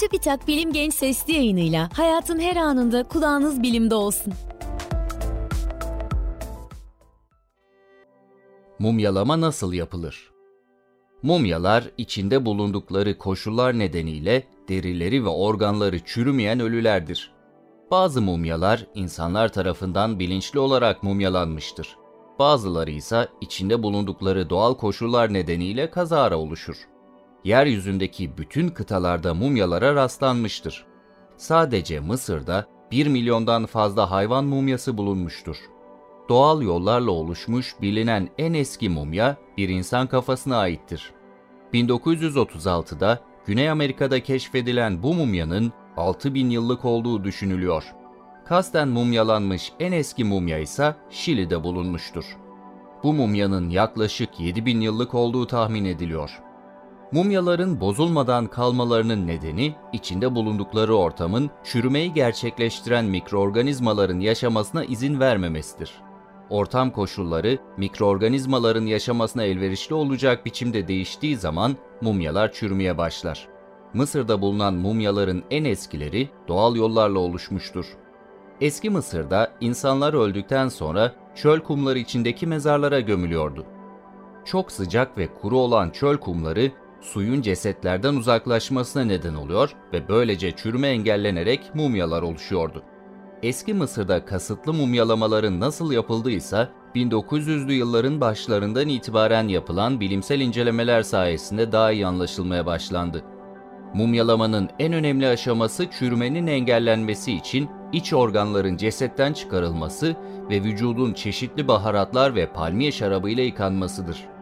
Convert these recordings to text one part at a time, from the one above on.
TÜBİTAK Bilim Genç Sesli yayınıyla hayatın her anında kulağınız bilimde olsun. Mumyalama nasıl yapılır? Mumyalar içinde bulundukları koşullar nedeniyle derileri ve organları çürümeyen ölülerdir. Bazı mumyalar insanlar tarafından bilinçli olarak mumyalanmıştır. Bazıları ise içinde bulundukları doğal koşullar nedeniyle kazara oluşur. Yeryüzündeki bütün kıtalarda mumyalara rastlanmıştır. Sadece Mısır'da 1 milyondan fazla hayvan mumyası bulunmuştur. Doğal yollarla oluşmuş bilinen en eski mumya bir insan kafasına aittir. 1936'da Güney Amerika'da keşfedilen bu mumyanın 6000 yıllık olduğu düşünülüyor. Kasten mumyalanmış en eski mumya ise Şili'de bulunmuştur. Bu mumyanın yaklaşık 7000 yıllık olduğu tahmin ediliyor. Mumyaların bozulmadan kalmalarının nedeni içinde bulundukları ortamın çürümeyi gerçekleştiren mikroorganizmaların yaşamasına izin vermemesidir. Ortam koşulları mikroorganizmaların yaşamasına elverişli olacak biçimde değiştiği zaman mumyalar çürümeye başlar. Mısır'da bulunan mumyaların en eskileri doğal yollarla oluşmuştur. Eski Mısır'da insanlar öldükten sonra çöl kumları içindeki mezarlara gömülüyordu. Çok sıcak ve kuru olan çöl kumları suyun cesetlerden uzaklaşmasına neden oluyor ve böylece çürüme engellenerek mumyalar oluşuyordu. Eski Mısır'da kasıtlı mumyalamaların nasıl yapıldıysa 1900'lü yılların başlarından itibaren yapılan bilimsel incelemeler sayesinde daha iyi anlaşılmaya başlandı. Mumyalamanın en önemli aşaması çürümenin engellenmesi için iç organların cesetten çıkarılması ve vücudun çeşitli baharatlar ve palmiye şarabıyla yıkanmasıdır.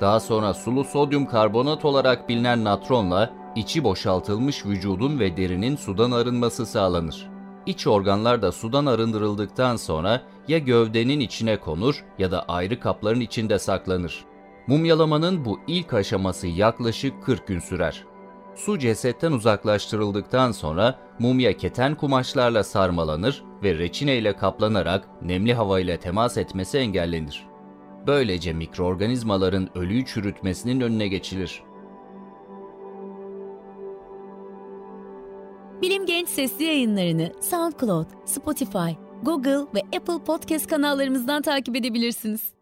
Daha sonra sulu sodyum karbonat olarak bilinen natronla içi boşaltılmış vücudun ve derinin sudan arınması sağlanır. İç organlar da sudan arındırıldıktan sonra ya gövdenin içine konur ya da ayrı kapların içinde saklanır. Mumyalamanın bu ilk aşaması yaklaşık 40 gün sürer. Su cesetten uzaklaştırıldıktan sonra mumya keten kumaşlarla sarmalanır ve reçine ile kaplanarak nemli hava ile temas etmesi engellenir. Böylece mikroorganizmaların ölüyü çürütmesinin önüne geçilir. Bilim Genç Sesli yayınlarını SoundCloud, Spotify, Google ve Apple Podcast kanallarımızdan takip edebilirsiniz.